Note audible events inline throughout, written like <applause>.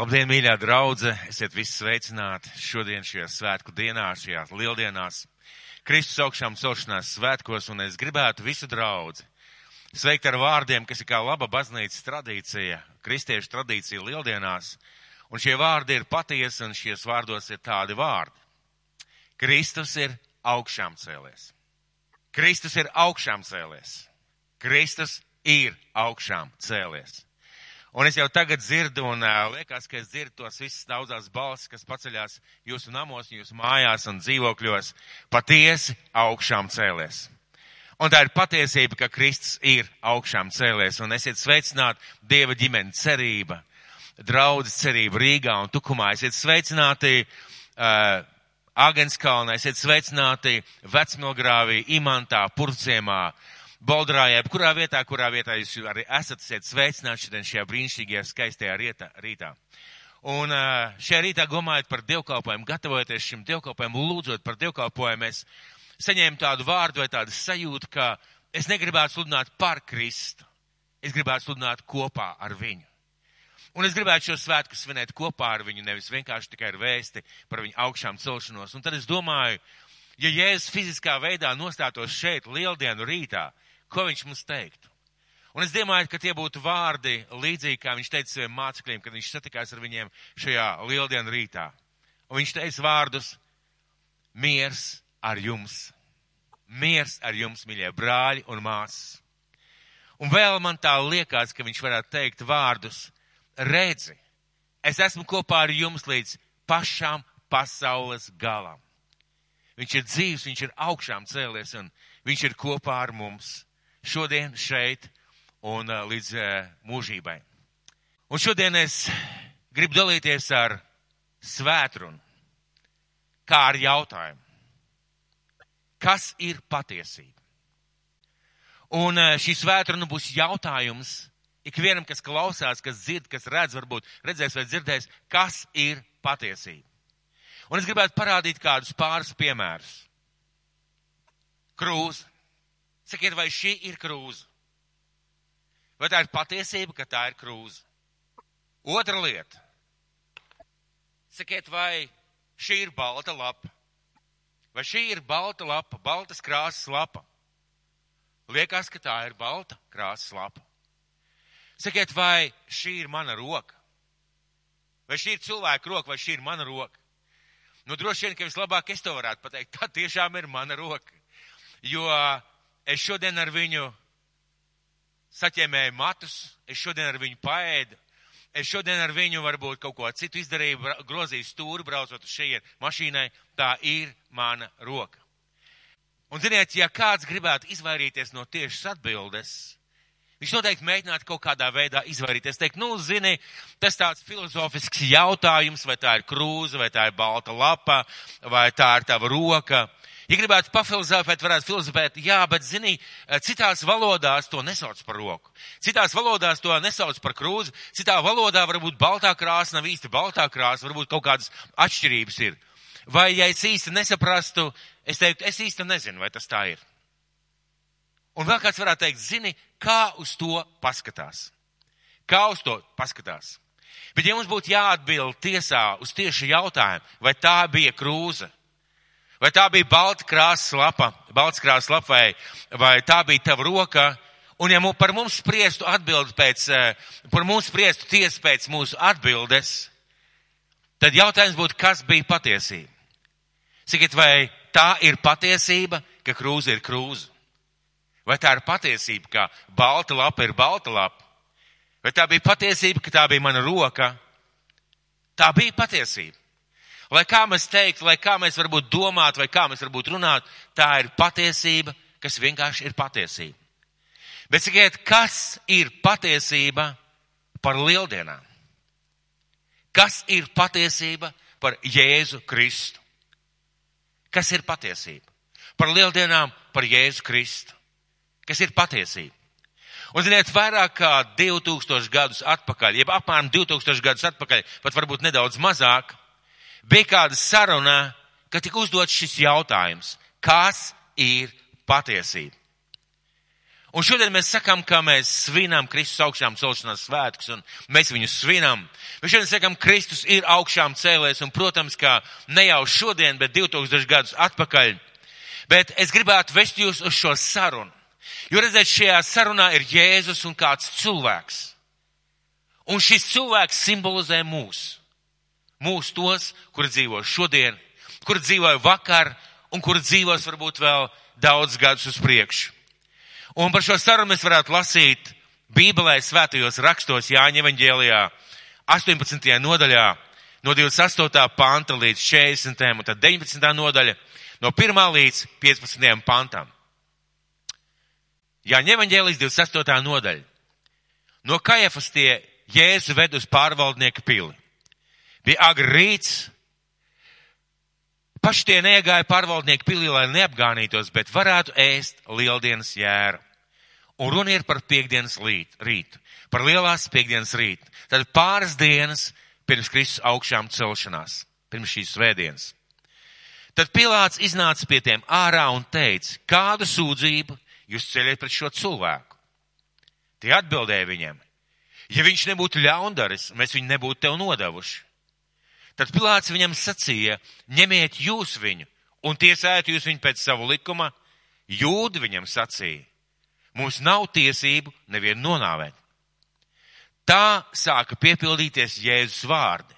Labdien, mīļā draudze! Esiet visi sveicināti šodien šajā svētku dienā, šajās lieldienās, Kristus augšām celšanās svētkos, un es gribētu visu draudzi sveikt ar vārdiem, kas ir kā laba baznīcas tradīcija, kristiešu tradīcija lieldienās, un šie vārdi ir patiesi, un šies vārdos ir tādi vārdi. Kristus ir augšām cēlies. Kristus ir augšām cēlies. Kristus ir augšām cēlies. Un es jau tagad dzirdu, un uh, liekas, ka es dzirdu tos visas daudzās balsis, kas paceļās jūsu namos, jūsu mājās un dzīvokļos, patiesi augšām cēlies. Un tā ir patiesība, ka Kristus ir augšām cēlies, un esiet sveicināti Dieva ģimene cerība, draudzes cerība Rīgā un Tukumā. Esiet sveicināti uh, Agenskalnā, esiet sveicināti Vecmilgrāvī, Imantā, Purciemā, Boldrājā, kurā vietā, kurā vietā jūs arī esat sveicināti šodien šajā brīnišķīgajā skaistajā rietā, rītā. Un šajā rītā domājot par dievkalpojumu, gatavojoties šim dievkalpojumam, lūdzot par dievkalpojumu, es saņēmu tādu vārdu vai tādu sajūtu, ka es negribētu sludināt par Kristu. Es gribētu sludināt kopā ar viņu. Un es gribētu šo svētku svinēt kopā ar viņu, nevis vienkārši tikai ar vēsti par viņu augšām celšanos. Un tad es domāju, ja Jēzus fiziskā veidā nostātos šeit lieldienu rītā, ko viņš mums teiktu. Un es domāju, ka tie būtu vārdi līdzīgi, kā viņš teica saviem mācekļiem, kad viņš satikās ar viņiem šajā lieldienu rītā. Un viņš teica vārdus - miers ar jums. Miers ar jums, mīļie brāļi un māsas. Un vēl man tā liekas, ka viņš varētu teikt vārdus - redzi, es esmu kopā ar jums līdz pašām pasaules galam. Viņš ir dzīves, viņš ir augšām cēlies un viņš ir kopā ar mums šodien šeit un uh, līdz uh, mūžībai. Un šodien es gribu dalīties ar svētrunu, kā ar jautājumu. Kas ir patiesība? Un uh, šī svētruna būs jautājums ikvienam, kas klausās, kas dzird, kas redz, varbūt redzēs vai dzirdēs, kas ir patiesība. Un es gribētu parādīt kādus pāris piemērus. Krūze. Sakiet, vai šī ir krūze? Vai tā ir patiesība, ka tā ir krūze? Otra lieta. Sakiet, vai šī ir balta lapa? Vai šī ir balta lapa, baltas krāsas lapa? Liekas, ka tā ir balta krāsas lapa. Sakiet, vai šī ir mana roka? Vai šī ir cilvēka roka, vai šī ir mana roka? Nu, droši vien, ka vislabāk es to varētu pateikt. Tā tiešām ir mana roka. Jo es šodien ar viņu saķēmēju matus, es šodien ar viņu paēdu, es šodien ar viņu varbūt kaut ko citu izdarīju, grozīju stūri, braucot uz šeit mašīnai, tā ir mana roka. Un ziniet, ja kāds gribētu izvairīties no tiešas atbildes, viņš noteikti mēģinātu kaut kādā veidā izvairīties. Teikt, nu, zini, tas tāds filozofisks jautājums, vai tā ir krūze, vai tā ir balta lapa, vai tā ir tava roka. Ja gribētu pafilozofēt, varētu filozofēt, jā, bet, zini, citās valodās to nesauc par roku. Citās valodās to nesauc par krūzi. Citā valodā varbūt baltā krāsa nav īsti baltā krāsa, varbūt kaut kādas atšķirības ir. Vai, ja es īsti nesaprastu, es teiktu, es īsti nezinu, vai tas tā ir. Un vēl kāds varētu teikt, zini, kā uz to paskatās. Kā uz to paskatās. Bet ja mums būtu jāatbild tiesā uz tieši jautājumu, vai tā bija krūze, Vai tā bija balta krāsas lapa, balts krāsas lapa, vai, vai tā bija tava roka? Un ja par mums spriestu atbildi pēc, eh, par mums spriestu tiesu pēc mūsu atbildes, tad jautājums būtu, kas bija patiesība? Sakiet, vai tā ir patiesība, ka krūze ir krūze? Vai tā ir patiesība, ka balta lapa ir balta lapa? Vai tā bija patiesība, ka tā bija mana roka? Tā bija patiesība. Lai kā mēs teiktu, lai kā mēs varbūt domātu, vai kā mēs varbūt runātu, tā ir patiesība, kas vienkārši ir patiesība. Bet sakiet, kas ir patiesība par lieldienām? Kas ir patiesība par Jēzu Kristu? Kas ir patiesība? Par lieldienām, par Jēzu Kristu. Kas ir patiesība? Un, ziniet, vairāk kā 2000 gadus atpakaļ, jeb apmēram 2000 gadus atpakaļ, pat varbūt nedaudz mazāk, bija kāda saruna, ka tika uzdots šis jautājums, kas ir patiesība? Un šodien mēs sakām, ka mēs svinam Kristus augšām celšanās svētkus, un mēs viņus svinam. Mēs šodien sakām, Kristus ir augšām cēlēs, un, protams, kā ne jau šodien, bet 2000 gadus atpakaļ. Bet es gribētu vest jūs uz šo sarunu. Jo redziet, šajā sarunā ir Jēzus un kāds cilvēks. Un šis cilvēks simbolizē mūs. Mūs tos, kuri dzīvo šodien, kuri dzīvoja vakar, un kuri dzīvos varbūt vēl daudz gadus uz priekšu. Un par šo sarunu mēs varētu lasīt Bībelē svētajos rakstos Jāņa evaņģēlijā 18. nodaļā no 28. panta līdz 40. un tad 19. nodaļa no 1. līdz 15. pantam. Jāņa evaņģēlijas 28. nodaļa. No Kajafas tie Jēzu ved uz pārvaldnieku pili. Bija agri rīts, Paši tie neiegāja pārvaldnieku pilī, lai neapgānītos, bet varētu ēst lieldienas jēru. Un runa ir par piekdienas līt, rītu, par lielās piekdienas rītu. Tad pāris dienas pirms Kristus augšām celšanās, pirms šīs svētdienas. Tad Pilāts iznāca pie tiem ārā un teica, kādu sūdzību jūs ceļat pret šo cilvēku? Tie atbildēja viņam, ja viņš nebūtu ļaundaris, mēs viņu nebūtu tev nodevuši. Tad Pilāts viņam sacīja, ņemiet jūs viņu un tiesājiet jūs viņu pēc savu likuma. Jūdi viņam sacīja, mums nav tiesību nevienu nonāvēt. Tā sāka piepildīties Jēzus vārdi,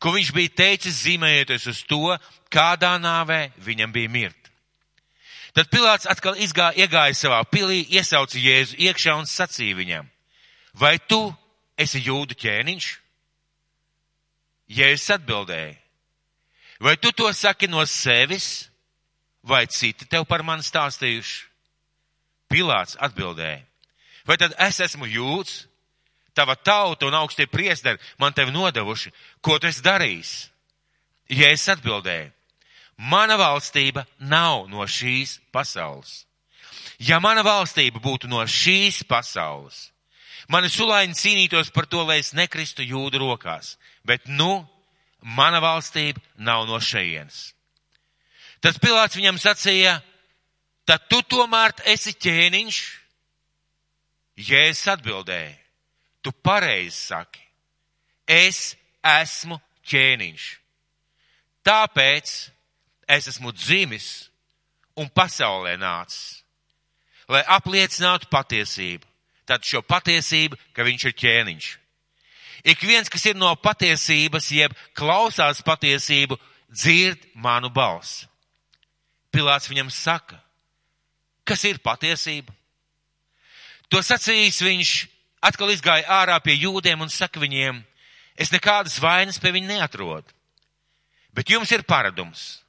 ko viņš bija teicis zīmējoties uz to, kādā nāvē viņam bija mirt. Tad Pilāts atkal izgā, iegāja savā pilī, iesauca Jēzu iekšā un sacīja viņam, vai tu esi jūdu ķēniņš? Jēzus atbildēja, vai tu to saki no sevis, vai citi tev par mani stāstījuši? Pilāts atbildēja, vai tad es esmu jūds, tava tauta un augstie priesteri man tevi nodevuši, ko tu esi darījis? Jēzus atbildēja, mana valstība nav no šīs pasaules. Ja mana valstība būtu no šīs pasaules, Mani sulaini cīnītos par to, lai es nekristu jūdu rokās, bet nu, mana valstība nav no šejienes. Tad Pilāts viņam sacīja, tad tu tomēr esi ķēniņš? Jēzus atbildēja, tu pareizi saki, es esmu ķēniņš. Tāpēc es esmu dzimis un pasaulē nācis, lai apliecinātu patiesību tad šo patiesību, ka viņš ir ķēniņš. Ik viens, kas ir no patiesības, jeb klausās patiesību, dzird manu balsi. Pilāts viņam saka, kas ir patiesība? To sacījis viņš atkal izgāja ārā pie jūdiem un saka viņiem, es nekādas vainas pie viņa neatrodu. Bet jums ir paradums,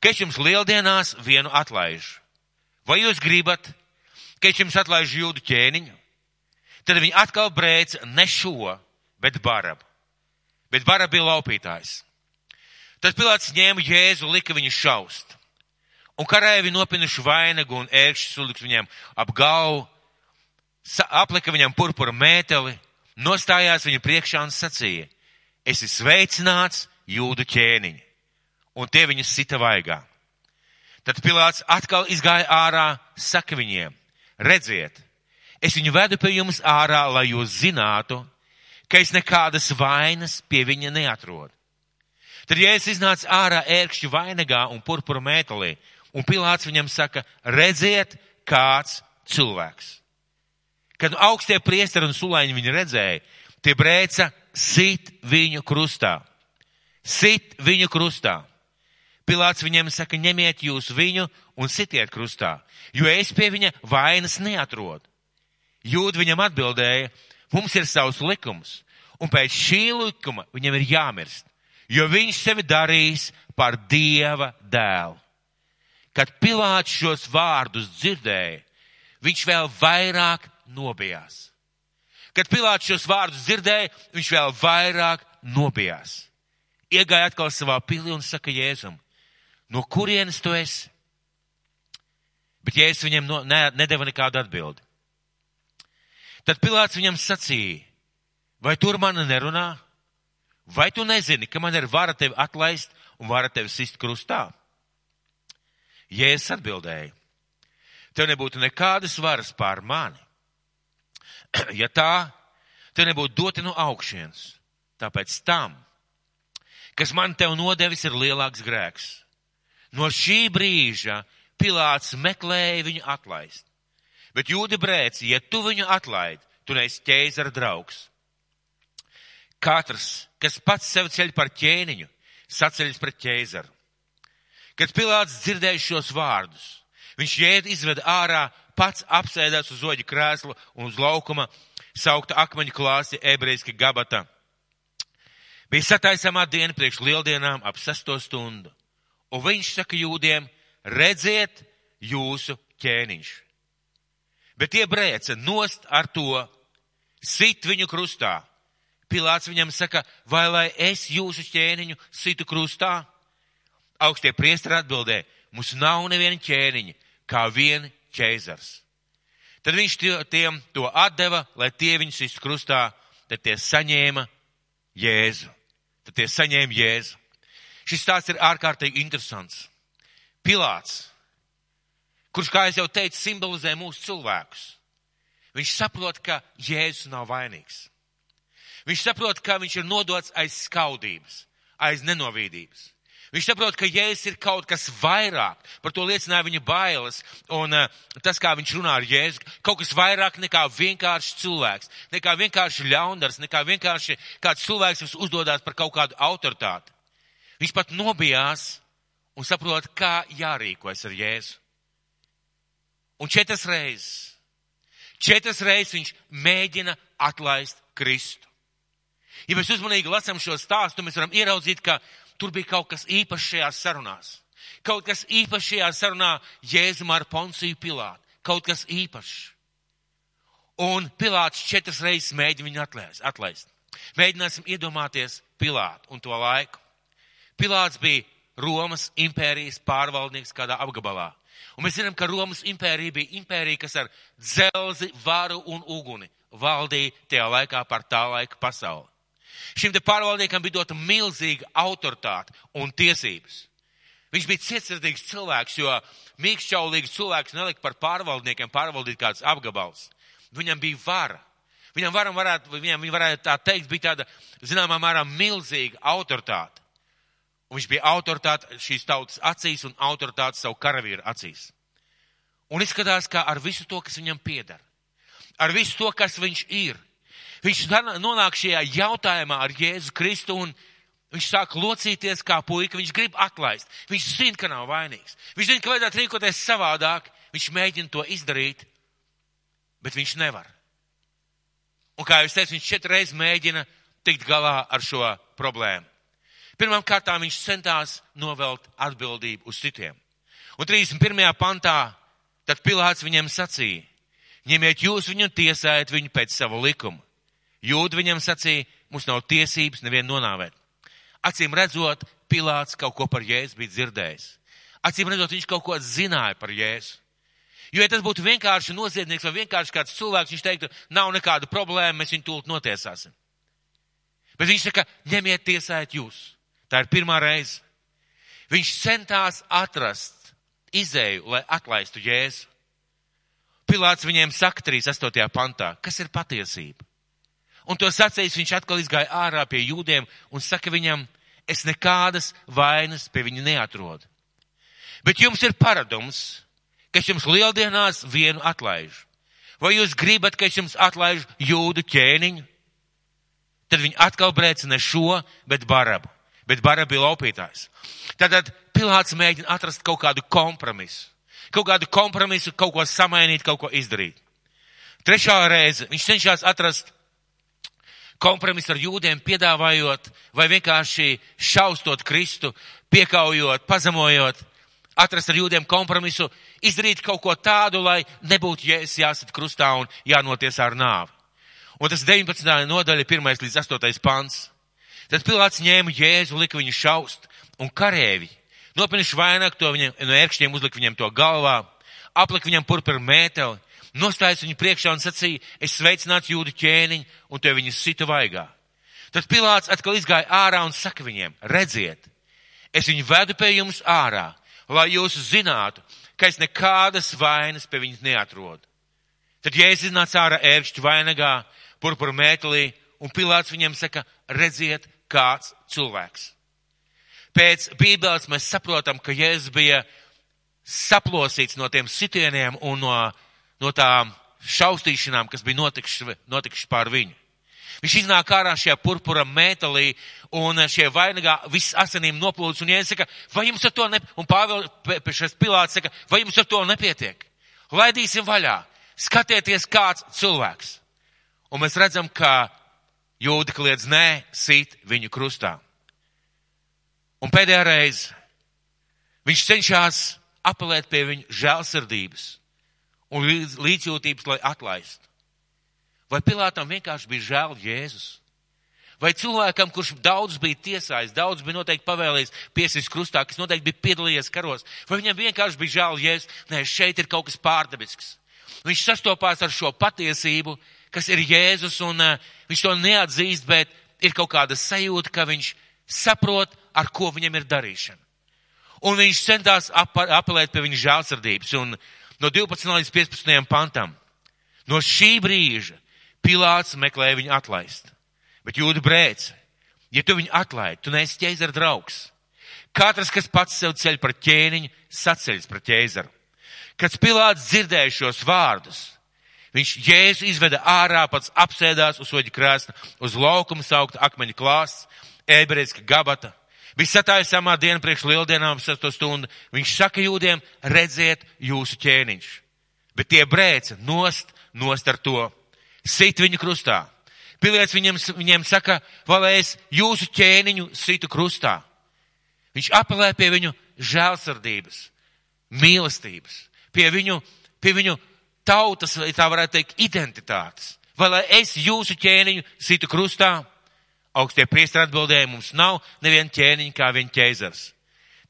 ka es jums lieldienās vienu atlaižu. Vai jūs gribat, ka es jums atlaižu jūdu ķēniņu? Tad viņi atkal brēc ne šo, bet barabu. Bet barab bija laupītājs. Tad Pilāts ņēma Jēzu, lika viņu šaust. Un karēvi nopinuši vainagu un ērkšķi suliks viņam ap galvu, aplika viņam purpura mēteli, nostājās viņu priekšā un sacīja, esi sveicināts jūdu ķēniņi. Un tie viņus sita vaigā. Tad Pilāts atkal izgāja ārā, saka viņiem, redziet, Es viņu vedu pie jums ārā, lai jūs zinātu, ka es nekādas vainas pie viņa neatrodu. Tad, ja es iznācu ārā ērkšķu vainagā un purpura mētelī, un Pilāts viņam saka, redziet, kāds cilvēks. Kad augstie priesteri un sulaiņi viņu redzēja, tie brēca sit viņu krustā. Sit viņu krustā. Pilāts viņiem saka, ņemiet jūs viņu un sitiet krustā, jo es pie viņa vainas neatrodu. Jūda viņam atbildēja, mums ir savs likums, un pēc šī likuma viņam ir jāmirst, jo viņš sevi darīs par dieva dēlu. Kad Pilāts šos vārdus dzirdēja, viņš vēl vairāk nobijās. Kad Pilāts šos vārdus dzirdēja, viņš vēl vairāk nobijās. Iegāja atkal savā pilī un saka Jēzum, no kurienes tu esi? Bet Jēzus viņam no, ne, nedeva nekādu atbildi. Tad Pilāts viņam sacīja, vai tur mana nerunā? Vai tu nezini, ka man ir vara tevi atlaist un vara tevi sist krustā? Jēzus atbildēja, tev nebūtu nekādas varas pār mani. <clears throat> Ja tā, tev nebūtu doti no augšienes. Tāpēc tam, kas man tev nodevis, ir lielāks grēks. No šī brīža Pilāts meklēja viņu atlaist. Bet jūdi brēc, ja tu viņu atlaid, tu neesi ķēzara draugs. Katrs, kas pats sev ceļ par ķēniņu, saceļas pret ķēzaru. Kad Pilāts dzirdēja šos vārdus, viņš jēd izveda ārā, pats apsēdās uz oģa krēslu un uz laukuma saukta akmeņu klāsti ebreiski gabata. Bija sataisamā diena priekš lieldienām ap sesto stundu. Un viņš saka jūdiem, redziet jūsu ķēniņš. Bet tie brēca nost ar to, sit viņu krustā. Pilāts viņam saka, vai lai es jūsu ķēniņu situ krustā? Augstie priestri atbildē, mums nav neviena ķēniņa, kā vien ķēzars. Tad viņš tiem to atdeva, lai tie viņus sistu krustā, tad tie saņēma Jēzu. Tad tie saņēma Jēzu. Šis stāsts ir ārkārtīgi interesants. Pilāts, kurš, kā jau teicu, simbolizē mūsu cilvēkus. Viņš saprot, ka Jēzus nav vainīgs. Viņš saprot, ka viņš ir nodots aiz skaudības, aiz nenovīdības. Viņš saprot, ka Jēzus ir kaut kas vairāk, par to liecināja viņa bailes, un uh, tas, kā viņš runā ar Jēzu, kaut kas vairāk nekā vienkārši cilvēks, nekā vienkārši ļaundars, nekā vienkārši kāds cilvēks, kas uzdodās par kaut kādu autoritāti. Viņš pat nobijās un saprot, kā jārīkojas ar Jēzu. Un četras reizes, četras reizes viņš mēģina atlaist Kristu. Ja mēs uzmanīgi lasām šo stāstu, mēs varam ieraudzīt, ka tur bija kaut kas īpašs šajās sarunās. Kaut kas īpašs šajā sarunā Jēzum ar Ponciju Pilātu. Kaut kas īpašs. Un Pilāts četras reizes mēģina viņu atlaist. atlaist. Mēģināsim iedomāties Pilātu un to laiku. Pilāts bija Romas impērijas pārvaldnieks kādā apgabalā. Un mēs zinām, ka Romas impērija bija impērija, kas ar dzelzi, varu un uguni valdīja tajā laikā par tā laika pasauli. Šim te pārvaldniekam bija dota milzīga autoritāte un tiesības. Viņš bija cietsirdīgs cilvēks, jo mīkšķaulīgs cilvēks nelika par pārvaldniekiem pārvaldīt kāds apgabals. Viņam bija vara. Viņam varam varētu, viņam, viņam varētu tā teikt, bija tāda, zināmā mērā, milzīga autoritāte. Un viņš bija autoritāte šīs tautas acīs un autoritāte savu karavīru acīs. Un izskatās, ka ar visu to, kas viņam piedara, ar visu to, kas viņš ir, viņš nonāk šajā jautājumā ar Jēzu Kristu un viņš sāk locīties kā puika, viņš grib atlaist. Viņš zina, ka nav vainīgs. Viņš zina, ka vajadzētu rīkoties savādāk. Viņš mēģina to izdarīt, bet viņš nevar. Un kā jau es teicu, viņš četreiz mēģina tikt galā ar šo problēmu. Pirmām kārtām viņš centās novelt atbildību uz citiem. Un 31. pantā tad Pilāts viņiem sacīja, ņemiet jūs viņu un tiesājiet viņu pēc sava likuma. Jūda viņam sacīja, mums nav tiesības nevienu nonāvēt. Acīm redzot, Pilāts kaut ko par Jēzu bija dzirdējis. Acīm redzot, viņš kaut ko zināja par Jēzu. Jo, ja tas būtu vienkārši noziedznieks vai vienkārši kāds cilvēks, viņš teiktu, nav nekāda problēma, mēs viņu tūlīt notiesāsim. Bet viņš saka, ņemiet tiesājot jūs. Tā ir pirmā reize. Viņš centās atrast izēju, lai atlaistu Jēzu. Pilāts viņiem saka 38. pantā, kas ir patiesība. Un to sacījis viņš atkal izgāja ārā pie jūdiem un saka viņam, es nekādas vainas pie viņa neatrodu. Bet jums ir paradums, ka es jums lieldienās vienu atlaižu. Vai jūs gribat, ka es jums atlaižu jūdu ķēniņu? Tad viņi atkal brēcina šo, bet barabu bet bara bija laupītājs. Tātad Pilāts mēģina atrast kaut kādu kompromisu. Kaut kādu kompromisu, kaut ko samainīt, kaut ko izdarīt. Trešā reize viņš cenšas atrast kompromisu ar jūdiem, piedāvājot vai vienkārši šaustot Kristu, piekaujot, pazemojot, atrast ar jūdiem kompromisu, izdarīt kaut ko tādu, lai nebūtu jēs jāsit krustā un jānoties ar nāvi. Un tas 19. nodaļa, 1. līdz 8. pants. Tad Pilāts ņēma Jēzu, lika viņu šaust, un karēvi, nopinuši vainagu to viņam, no ērkšķiem uzlika viņam to galvā, aplika viņam purpuru mēteli, nostājas viņu priekšā un sacīja, es sveicināts jūdu ķēniņu, un te viņu sita vaigā. Tad Pilāts atkal izgāja ārā un saka viņiem, redziet, es viņu vedu pie jums ārā, lai jūs zinātu, ka es nekādas vainas pie viņas neatrodu. Tad Jēzus iznāca ārā ērkšķu vainagā, purpura mētelī, un Pilārs viņam saka, redziet, kāds cilvēks. Pēc Bībeles mēs saprotam, ka Jēzus bija saplosīts no tiem sitieniem un no, no tām šaustīšanām, kas bija notikušas, notikušas pār viņu. Viņš iznāk ārā šajā purpura mētelī un šie vainagā viss asinīm noplūdus un iesaka, vai jums ar to ne, un Pāvils šis pilāts saka, vai jums ar to nepietiek? Laidīsim vaļā, skatieties kāds cilvēks. Un mēs redzam, ka jūda kliedz nē, sīt viņu krustā. Un pēdējā reize viņš cenšas apelēt pie viņa žēlsirdības un līdzjūtības, lai atlaistu. Vai Pilātam vienkārši bija žēl Jēzus? Vai cilvēkam, kurš daudz bija tiesājis, daudz bija noteikti pavēlējis piesīs krustā, kas noteikti bija piedalījies karos, vai viņam vienkārši bija žēl Jēzus? Nē, šeit ir kaut kas pārdabisks. Viņš sastopās ar šo patiesību, kas ir Jēzus, un uh, viņš to neatzīst, bet ir kaut kāda sajūta, ka viņš saprot, ar ko viņam ir darīšana. Un viņš centās ap apelēt pie viņa žēlsirdības, un no 12 līdz 15 pantam. No šī brīža Pilāts meklēja viņu atlaist. Bet jūda brēc, ja tu viņu atlaidi, tu neesi ķēzara draugs. Katrs, kas pats sev ceļ par ķēniņu, saceļas par ķēzaru. Kad Pilāts dzirdēja šos vārdus, viņš Jēzu izveda ārā, pats apsēdās uz soļa krēsla, uz laukuma saukta akmeņa klāsts, ebreiska gabata. Bija sataisāmā diena priekš lieldienām, sesto stundu. Viņš saka jūdiem, redziet jūsu ķēniņš. Bet tie brēca nost, nost ar to sit viņu krustā. Pilietis viņiem, viņiem saka, vai es jūsu ķēniņu situ krustā. Viņš apelē pie viņu žēlsardības, mīlestības, pie viņu, pie viņu tautas, tā varētu teikt, identitātes. Vai lai es jūsu ķēniņu situ krustā? Augstie priestri atbildēja, mums nav neviena ķēniņa kā viņa ķēzars.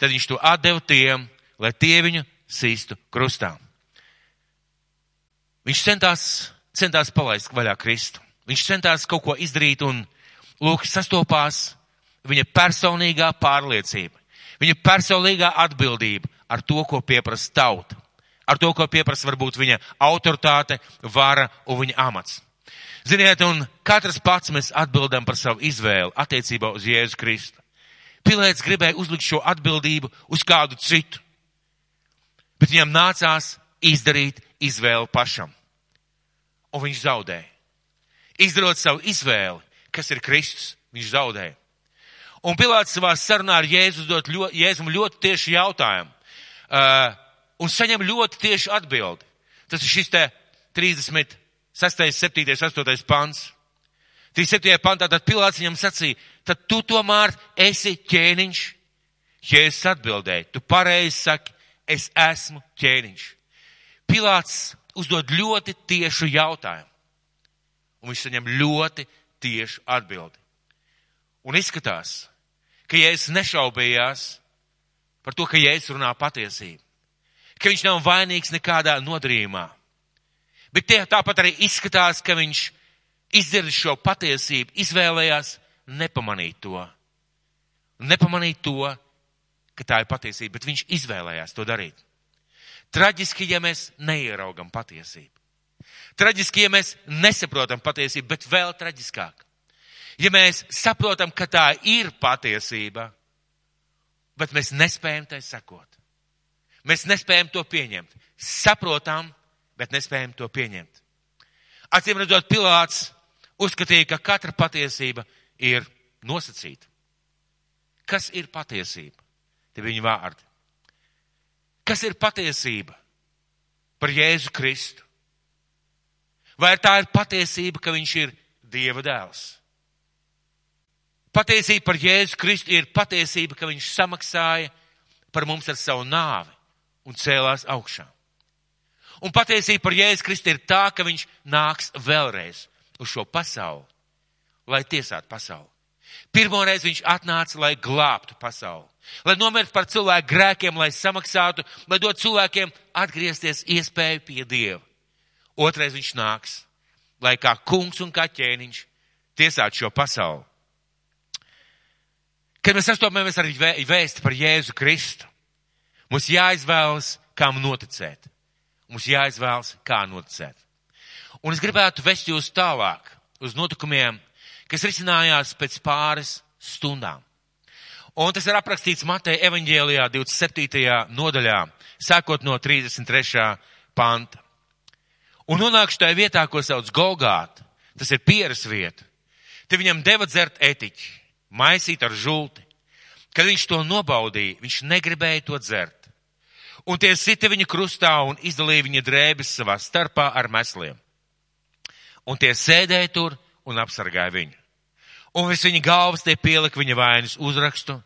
Tad viņš to atdeva tiem, lai tie viņu sistu krustā. Viņš centās centās palaist vaļā Kristu. Viņš centās kaut ko izdarīt un, lūk, sastopās viņa personīgā pārliecība, viņa personīgā atbildība ar to, ko pieprasa tauta, ar to, ko pieprasa varbūt viņa autoritāte, vara un viņa amats. Ziniet, un katrs pats mēs atbildam par savu izvēli attiecībā uz Jēzu Kristu. Pilēts gribēja uzlikt šo atbildību uz kādu citu, bet viņam nācās izdarīt izvēli pašam un viņš zaudēja. Izdarot savu izvēli, kas ir Kristus, viņš zaudēja. Un Pilārs savā sarunā ar Jēzu dot ļoti, Jēzum ļoti tieši jautājumu. Uh, un saņem ļoti tieši atbildi. Tas ir šis te 36, 7, 8 pants. 37. pantā tad Pilārs viņam sacīja, tad tu tomēr esi ķēniņš. Jēzus atbildēja, tu pareizi saki, es esmu ķēniņš. Pilārs uzdod ļoti tiešu jautājumu. Un viņš saņem ļoti tiešu atbildi. Un izskatās, ka Jēzus nešaubījās par to, ka Jēzus runā patiesību. Ka viņš nav vainīgs nekādā nodarījumā. Bet tie tāpat arī izskatās, ka viņš izdzird šo patiesību, izvēlējās nepamanīt to. Nepamanīt to, ka tā ir patiesība, bet viņš izvēlējās to darīt. Traģiski, ja mēs neieraugam patiesību. Traģiski, ja mēs nesaprotam patiesību, bet vēl traģiskāk. Ja mēs saprotam, ka tā ir patiesība, bet mēs nespējam tai sekot. Mēs nespējam to pieņemt. Saprotam, bet nespējam to pieņemt. Acīm redzot, Pilārs uzskatīja, ka katra patiesība ir nosacīta. Kas ir patiesība? Te viņa vārdi. Kas ir patiesība par Jēzu Kristu? Vai tā ir patiesība, ka viņš ir Dieva dēls? Patiesība par Jēzu Kristu ir patiesība, ka viņš samaksāja par mums ar savu nāvi un cēlās augšā. Un patiesība par Jēzu Kristu ir tā, ka viņš nāks vēlreiz uz šo pasauli, lai tiesātu pasauli. Pirmoreiz viņš atnāca, lai glābtu pasauli lai nomirtu par cilvēku grēkiem, lai samaksātu, lai dot cilvēkiem atgriezties iespēju pie Dieva. Otrais viņš nāks, lai kā kungs un kā ķēniņš tiesātu šo pasauli. Kad mēs sastopamies ar vēstu par Jēzu Kristu, mums jāizvēlas kam noticēt. Mums jāizvēlas, kā noticēt. Un es gribētu vest jūs tālāk uz notikumiem, kas risinājās pēc pāris stundām. Un tas ir aprakstīts Mateja evaņģēlijā 27. nodaļā, sākot no 33. panta. Un nonākšu tajā vietā, ko sauc Golgāta, tas ir pieras vieta. Te viņam deva dzert etiķi, maisīt ar žulti. Kad viņš to nobaudīja, viņš negribēja to dzert. Un tie sita viņa krustā un izdalīja viņa drēbes savā starpā ar mesliem. Un tie sēdēja tur un apsargāja viņu. Un vis viņa galvas tie pielika viņa vainas uzrakstu.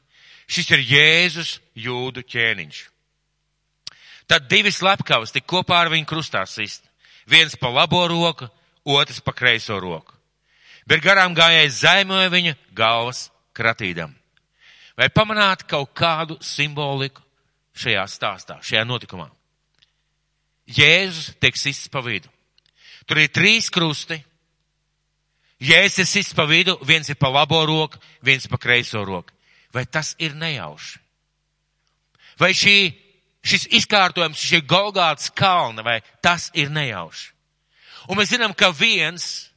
Šis ir Jēzus jūdu ķēniņš. Tad divi slepkavas tik kopā ar viņu krustā sist. Viens pa labo roku, otrs pa kreiso roku. Bet garām gājējis zaimoja viņa galvas kratīdam. Vai pamanāt kaut kādu simboliku šajā stāstā, šajā notikumā? Jēzus tiek sists pa vidu. Tur ir trīs krusti. Jēzus ir sists pa vidu, viens ir pa labo roku, viens pa kreiso roku. Vai tas ir nejauši? Vai šī, šis izkārtojums, šie Golgāts kalna, vai tas ir nejauši? Un mēs zinām, ka viens,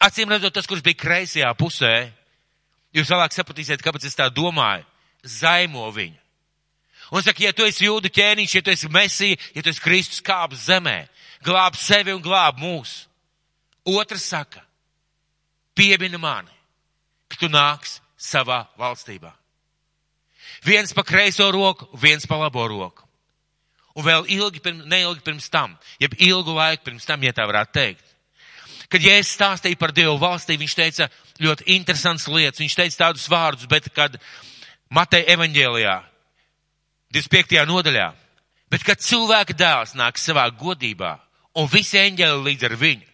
acīm redzot, tas, kurš bija kreisajā pusē, jūs vēlāk sapratīsiet, kāpēc es tā domāju, zaimo viņu. Un saka, ja tu esi jūdu ķēniņš, ja tu esi mesija, ja tu esi Kristus kāp zemē, glāb sevi un glāb mūs. Otrs saka, piemini mani, ka tu nāks savā valstībā. Viens pa kreiso roku, viens pa labo roku. Un vēl ilgi, pirms, neilgi pirms tam, jeb ilgu laiku pirms tam, ja tā varētu teikt. Kad Jēzus stāstīja par Dievu valstī, viņš teica ļoti interesants lietas, viņš teica tādus vārdus, bet kad Mateja evaņģēlijā, 25. nodaļā, bet kad cilvēka dēls nāk savā godībā un visi eņģeli līdz ar viņu,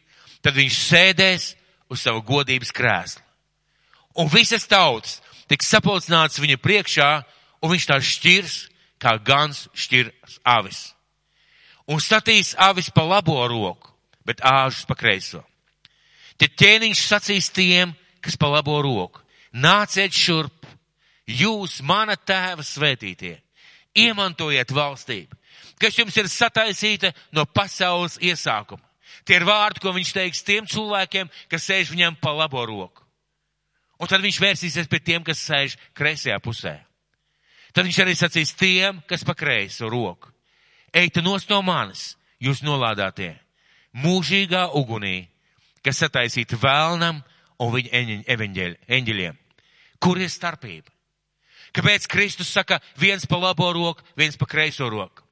tad viņš sēdēs uz savu godības krēslu. Un visas tautas tiks sapulcināts viņa priekšā, un viņš tā šķirs, kā gans šķir avis. Un statīs avis pa labo roku, bet āžus pa kreiso. Tad ķēniņš sacīs tiem, kas pa labo roku, nāciet šurp, jūs, mana tēva svētītie, iemantojiet valstību, kas jums ir sataisīta no pasaules iesākuma. Tie ir vārdi, ko viņš teiks tiem cilvēkiem, kas sēž viņam pa labo roku. Un tad viņš vērsīsies pie tiem, kas sēž kreisajā pusē. Tad viņš arī sacīs tiem, kas pa kreiso roku. Eita nos no manis, jūs nolādātie, mūžīgā ugunī, kas sataisīta vēlnam un viņa eņģeļiem. Kur ir starpība? Kāpēc Kristus saka viens pa labo roku, viens pa kreiso roku?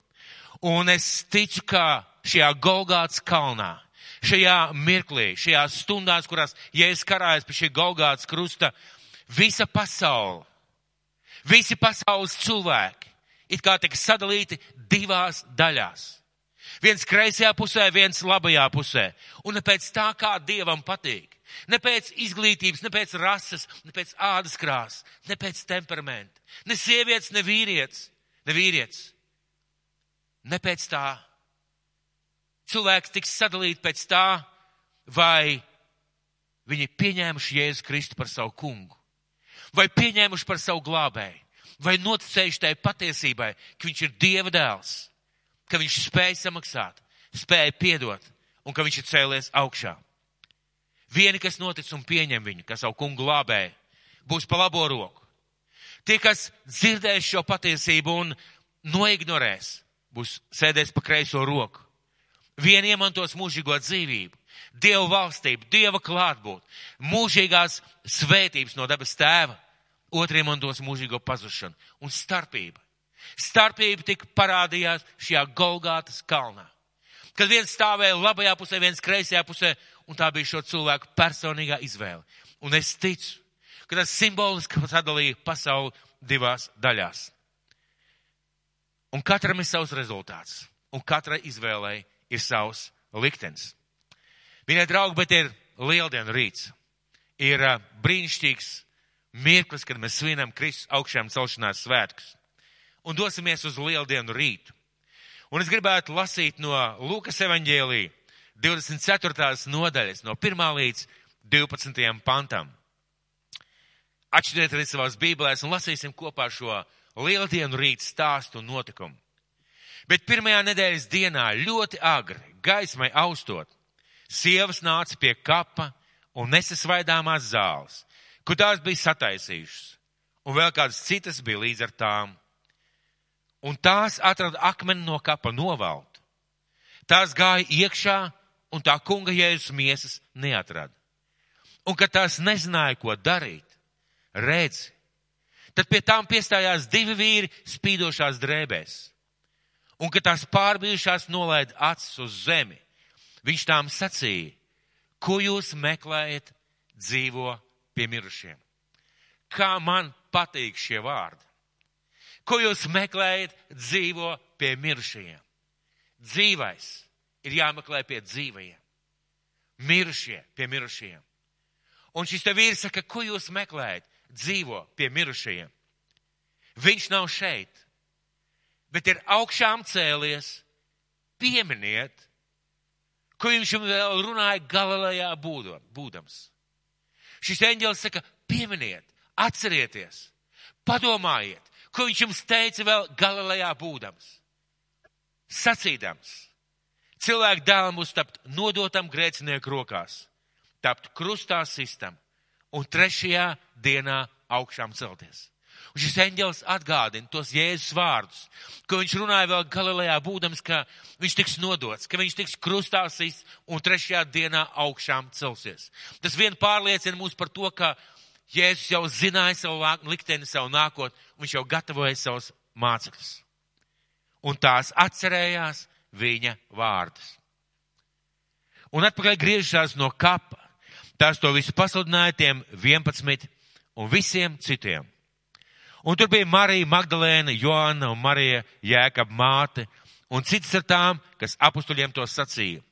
Un es ticu, ka šajā Golgāts kalnā, šajā mirklī, šajās stundās, kurās Jēzus karājas pie šī Golgāts krusta, visa pasaule, visi pasaules cilvēki, it kā tika sadalīti divās daļās. Viens kreisajā pusē, viens labajā pusē. Un pēc tā, kā Dievam patīk. Ne pēc izglītības, ne pēc rases, ne pēc ādas krāsas, ne pēc temperamenta. Ne sievietes, ne vīrietis, ne vīrietis. Ne pēc tā, cilvēks tiks sadalīti pēc tā, vai viņi pieņēmuši Jēzu Kristu par savu kungu, vai pieņēmuši par savu glābēju, vai noticējuši tai patiesībai, ka viņš ir Dieva dēls, ka viņš spēja samaksāt, spēja piedot un ka viņš ir cēlies augšā. Vieni, kas notic un pieņem viņu, kas savu kungu glābēja, būs pa labo roku. Tie, kas dzirdēs šo patiesību un noignorēs, būs sēdēs pa kreiso roku. Vieni iemantos mūžīgo dzīvību, Dievu valstību, Dieva klātbūt, mūžīgās svētības no dabas tēva, otri iemantos mūžīgo pazušanu un starpība. Starpība tika parādījās šajā Golgātas kalnā. Kad viens stāvēja labajā pusē, viens kreisajā pusē, un tā bija šo cilvēku personīgā izvēle. Un es ticu, ka tas simboliski sadalīja pasauli divās daļās. Un katram ir savs rezultāts, un katrai izvēlei ir savs liktenis. Viņai draugi, bet ir lieldienu rīts. Ir brīnišķīgs mirklis, kad mēs svinam Kristus augšām celšanās svētkus. Un dosimies uz lieldienu rītu. Un es gribētu lasīt no Lūkas evaņģēlī 24. nodaļas, no 1. līdz 12. pantam. Atšķiriet arī savās bībelēs un lasīsim kopā šo lieldienu rītu stāstu un notikumu. Bet pirmajā nedēļas dienā ļoti agri, gaismai austot, sievas nāca pie kapa un nesa svaidāmās zāles, kur tās bija sataisījušas, un vēl kādas citas bija līdz ar tām. Un tās atrada akmeni no kapa novaltu. Tās gāja iekšā, un tā kunga jēzus miesas neatrada. Un kad tās nezināja, ko darīt, redzi, tad pie tām piestājās divi vīri spīdošās drēbēs un kad tās pārbijušās nolaida acis uz zemi, viņš tām sacīja, ko jūs meklējat dzīvo pie mirušiem. Kā man patīk šie vārdi. Ko jūs meklējat dzīvo pie mirušajiem? Dzīvais ir jāmeklē pie dzīvajiem. Mirušie pie mirušajiem. Un šis te vīrs saka, ko jūs meklējat dzīvo pie mirušajiem? Viņš nav šeit bet ir augšām cēlies, pieminiet, ko viņš vēl runāja Galilejā būdams. Šis eņģēlis saka, pieminiet, atcerieties, padomājiet, ko viņš jums teica vēl Galilejā būdams. Sacīdams, cilvēku dēlam būs tapt nodotam grēcinieku rokās, tapt krustā sistam un trešajā dienā augšām celties. Un šis eņģelis atgādina tos Jēzus vārdus, ko viņš runāja vēl Galilejā, būdams, ka viņš tiks nodots, ka viņš tiks krustāsīs un trešajā dienā augšām celsies. Tas vien pārliecina mūs par to, ka Jēzus jau zināja savu likteni, savu nākotni, viņš jau gatavoja savus mācekļus. Un tās atcerējās viņa vārdus. Un atpakaļ griežās no kapa. Tās to visu pasludināja tiem 11 un visiem citiem. Un tur bija Marija Magdalēna, Joana un Marija Jēkab māte un citas ar tām, kas apustuļiem to sacīja.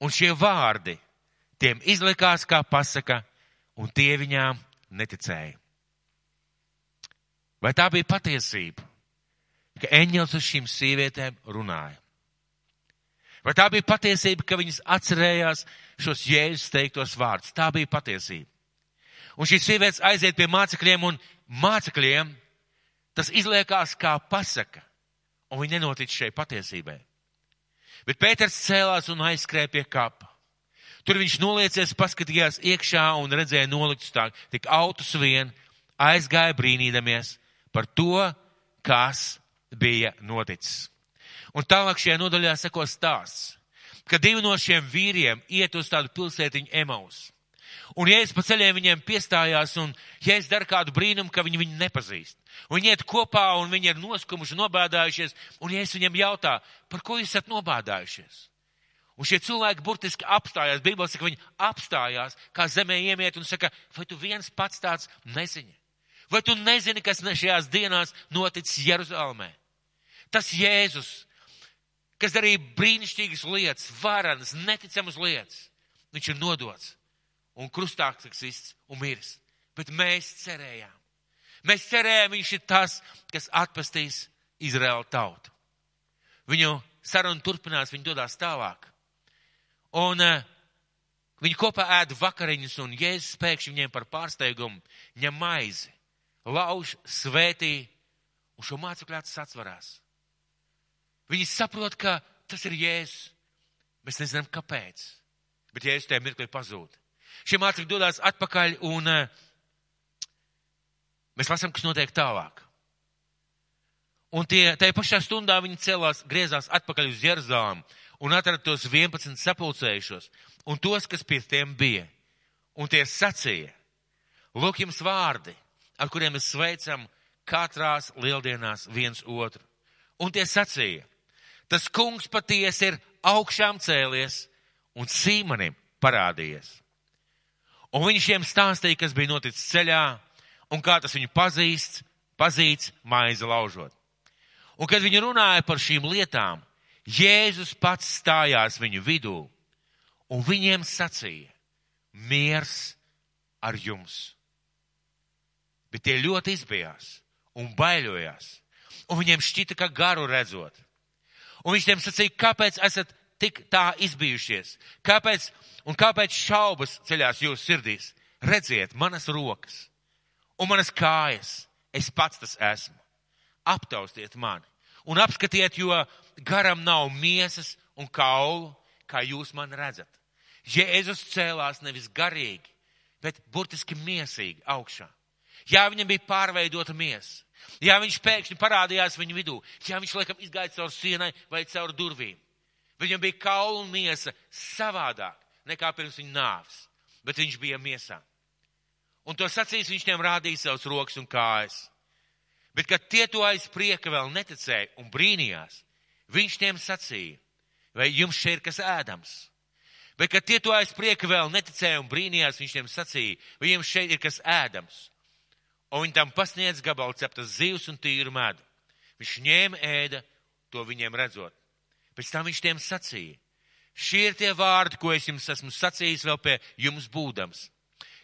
Un šie vārdi tiem izlikās kā pasaka, un tie viņām neticēja. Vai tā bija patiesība, ka eņģels uz šīm sievietēm runāja? Vai tā bija patiesība, ka viņas atcerējās šos jēzus teiktos vārdus? Tā bija patiesība. Un šīs sievietes aiziet pie mācekļiem un mācekļiem tas izliekās kā pasaka, un viņi nenotic šai patiesībai. Bet Pēters cēlās un aizskrēja pie kapa. Tur viņš noliecies, paskatījās iekšā un redzēja noliktus tā, tik autus vien, aizgāja brīnīdamies par to, kas bija noticis. Un tālāk šajā nodaļā seko stāsts, ka divi no šiem vīriem iet uz tādu pilsētiņu Emaus. Un Jēzus pa ceļiem viņiem piestājās, un Jēzus dara kādu brīnumu, ka viņi viņu nepazīst. Viņi iet kopā, un viņi ir noskumuši, nobēdājušies, un Jēzus viņiem jautā, par ko jūs esat nobēdājušies? Un šie cilvēki burtiski apstājās, Bībelē saka, viņi apstājās, kā zemē iemiet un saka, vai tu viens pats tāds nezini? Vai tu nezini, kas šajās dienās noticis Jeruzalemē? Tas Jēzus, kas darīja brīnišķīgas lietas, varenas, neticamas lietas, viņš ir nodots un krustā tiks viss un miris. Bet mēs cerējām. Mēs cerējām, viņš ir tas, kas atpestīs Izraēlu tautu. Viņu saruna turpinās, viņi dodās tālāk. Un uh, viņi kopā ēda vakariņas, un Jēzus pēkšņi viņiem par pārsteigumu ņem maizi, lauž, svētī, un šo mācekļu acis atsvarās. Viņi saprot, ka tas ir Jēzus. Mēs nezinām, kāpēc. Bet Jēzus tajā mirklī pazūd. Šie mācekļi dodas atpakaļ un eh, mēs lasām, kas notiek tālāk. Un tie, tajā pašā stundā viņi celās, griezās atpakaļ uz Jeruzālēm un atrada tos 11 sapulcējušos un tos, kas pie tiem bija. Un tie sacīja, lūk jums vārdi, ar kuriem mēs sveicam katrās lieldienās viens otru. Un tie sacīja, tas kungs patiesi ir augšām cēlies un Sīmanim parādījies. Un viņš šiem stāstīja, kas bija noticis ceļā un kā tas viņu pazīst, pazīts maize laužot. Un kad viņi runāja par šīm lietām, Jēzus pats stājās viņu vidū un viņiem sacīja, miers ar jums. Bet tie ļoti izbijās un baļojās, un viņiem šķita, ka garu redzot. Un viņš tiem sacīja, kāpēc esat tik tā izbijušies? Kāpēc un kāpēc šaubas ceļās jūsu sirdīs? Redziet, manas rokas un manas kājas, es pats tas esmu. Aptaustiet mani un apskatiet, jo garam nav miesas un kaulu, kā jūs man redzat. Jēzus cēlās nevis garīgi, bet burtiski miesīgi augšā. Jā, viņam bija pārveidota miesa. Jā, viņš pēkšņi parādījās viņu vidū. Jā, viņš laikam izgāja caur sienai vai caur durvīm. Viņam bija kaula un miesa savādāk nekā pirms viņa nāves, bet viņš bija miesā. Un to sacīs viņš tiem rādīja savus rokas un kājas. Bet, kad tie to aiz prieka vēl neticēja un brīnījās, viņš tiem sacīja, vai jums šeit ir kas ēdams? Bet, kad tie to aiz prieka vēl neticēja un brīnījās, viņš tiem sacīja, vai jums šeit ir kas ēdams? Un viņi tam pasniedz gabalu ceptas zivs un tīru medu. Viņš ņēma ēda, to viņiem redzot. Pēc tam viņš tiem sacīja, šie ir tie vārdi, ko es jums esmu sacījis vēl pie jums būdams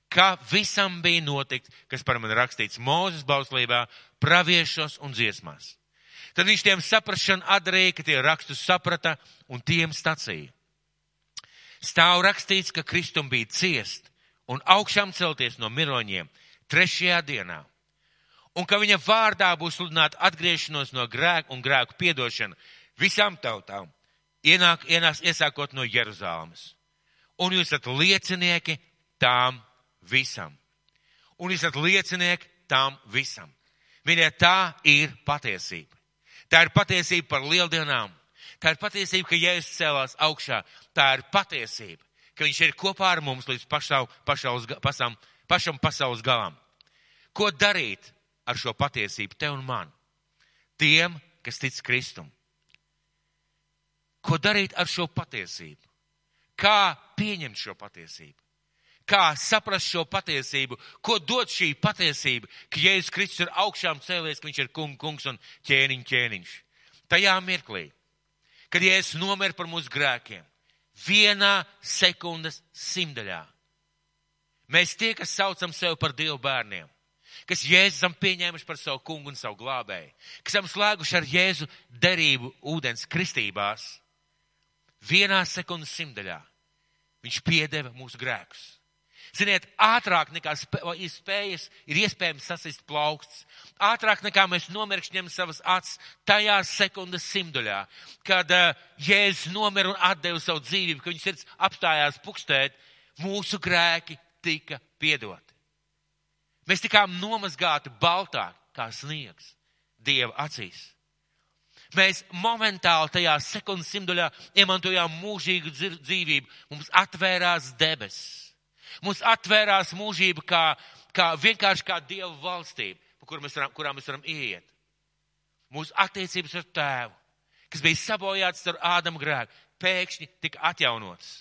ka visam bija notikt, kas par mani rakstīts Mūzes bauslībā, praviešos un dziesmās. Tad viņš tiem saprašanu atdarīja, ka tie rakstus saprata un tiem stacīja. Stāv rakstīts, ka Kristum bija ciest un augšām celties no miroņiem trešajā dienā, un ka viņa vārdā būs sludināta atgriešanos no grēku un grēku piedošana visām tautām, ienāk, ienāks iesākot no Jeruzāles. Un jūs esat liecinieki tām visam. Un jūs esat liecinieki tam visam. Mīļie, tā ir patiesība. Tā ir patiesība par lieldienām. Tā ir patiesība, ka Jēzus cēlās augšā. Tā ir patiesība, ka Viņš ir kopā ar mums līdz pašau, pašaus, pasam, pašam pasaules galam. Ko darīt ar šo patiesību tev un man? Tiem, kas tic Kristum. Ko darīt ar šo patiesību? Kā pieņemt šo patiesību? Kā saprast šo patiesību, ko dod šī patiesība, ka Jēzus Kristus ir augšām cēlies, ka viņš ir kung, kungs un ķēniņ, ķēniņš. Tajā mirklī, kad Jēzus nomer par mūsu grēkiem, vienā sekundes simdaļā, mēs tie, kas saucam sevi par Dievu bērniem, kas Jēzus esam pieņēmuši par savu kungu un savu glābēju, kas esam slēguši ar Jēzu derību ūdens kristībās, vienā sekundes simdaļā viņš piedeva mūsu grēkus. Ziniet, ātrāk nekā spējas ir iespējams sasist plauksts. Ātrāk nekā mēs nomirkšņam savas acis tajā sekundes simduļā, kad uh, Jēzus nomira un atdeva savu dzīvību, ka viņa sirds apstājās pukstēt, mūsu grēki tika piedoti. Mēs tikām nomazgāti baltāk kā sniegs Dieva acīs. Mēs momentāli tajā sekundes simduļā iemantojām mūžīgu dzīvību. Mums atvērās debesis Mums atvērās mūžība kā, kā vienkārši kā Dieva valstība, kur mēs varam, kurā mēs varam iet. Mūsu attiecības ar tēvu, kas bija sabojāts ar Ādamu grēku, pēkšņi tika atjaunotas.